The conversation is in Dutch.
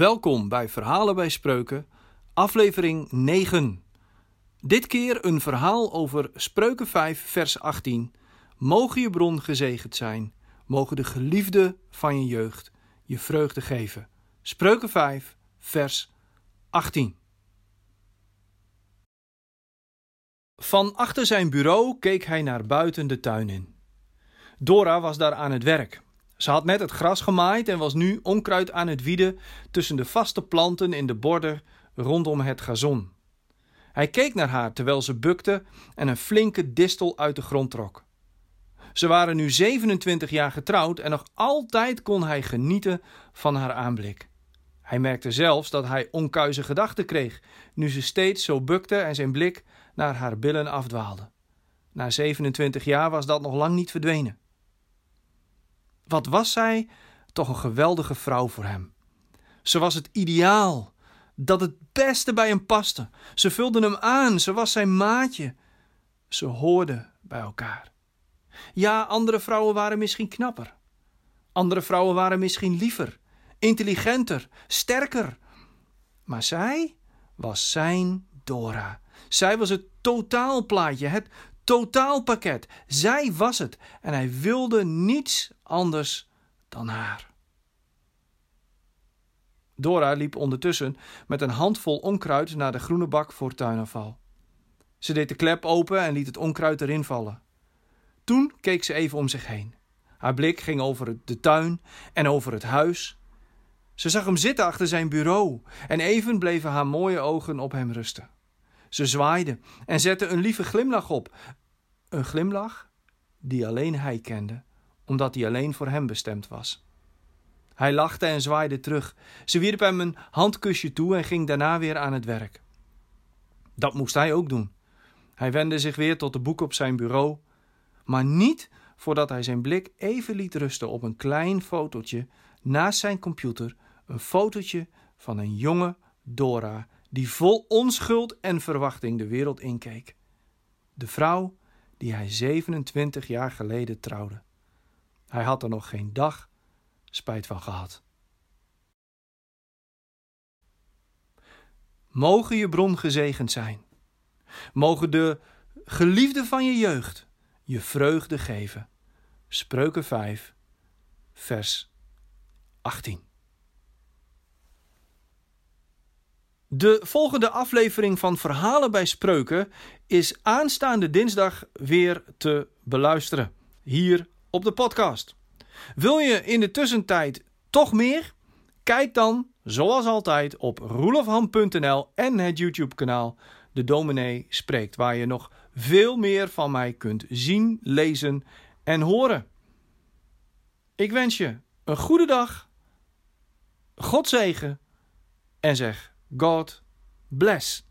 Welkom bij Verhalen bij Spreuken, aflevering 9. Dit keer een verhaal over Spreuken 5, vers 18. Mogen je bron gezegend zijn, mogen de geliefde van je jeugd je vreugde geven. Spreuken 5, vers 18. Van achter zijn bureau keek hij naar buiten de tuin in. Dora was daar aan het werk. Ze had net het gras gemaaid en was nu onkruid aan het wieden tussen de vaste planten in de borden rondom het gazon. Hij keek naar haar terwijl ze bukte en een flinke distel uit de grond trok. Ze waren nu 27 jaar getrouwd en nog altijd kon hij genieten van haar aanblik. Hij merkte zelfs dat hij onkuize gedachten kreeg, nu ze steeds zo bukte en zijn blik naar haar billen afdwaalde. Na 27 jaar was dat nog lang niet verdwenen. Wat was zij toch een geweldige vrouw voor hem. Ze was het ideaal, dat het beste bij hem paste. Ze vulde hem aan, ze was zijn maatje. Ze hoorden bij elkaar. Ja, andere vrouwen waren misschien knapper. Andere vrouwen waren misschien liever, intelligenter, sterker. Maar zij was zijn Dora. Zij was het totaalplaatje, het totaalpakket. Zij was het en hij wilde niets anders dan haar. Dora liep ondertussen met een handvol onkruid naar de groene bak voor tuinafval. Ze deed de klep open en liet het onkruid erin vallen. Toen keek ze even om zich heen. Haar blik ging over de tuin en over het huis. Ze zag hem zitten achter zijn bureau en even bleven haar mooie ogen op hem rusten. Ze zwaaide en zette een lieve glimlach op. Een glimlach die alleen hij kende, omdat die alleen voor hem bestemd was. Hij lachte en zwaaide terug. Ze wierp hem een handkusje toe en ging daarna weer aan het werk. Dat moest hij ook doen. Hij wendde zich weer tot de boek op zijn bureau, maar niet voordat hij zijn blik even liet rusten op een klein fotootje naast zijn computer, een fotootje van een jonge Dora die vol onschuld en verwachting de wereld inkeek. De vrouw die hij 27 jaar geleden trouwde. Hij had er nog geen dag spijt van gehad. Mogen je bron gezegend zijn. Mogen de geliefde van je jeugd je vreugde geven. Spreuken 5, vers 18. De volgende aflevering van Verhalen bij Spreuken is aanstaande dinsdag weer te beluisteren. Hier op de podcast. Wil je in de tussentijd toch meer? Kijk dan, zoals altijd, op roelofham.nl en het YouTube-kanaal De Dominee Spreekt, waar je nog veel meer van mij kunt zien, lezen en horen. Ik wens je een goede dag, God zegen en zeg God bless.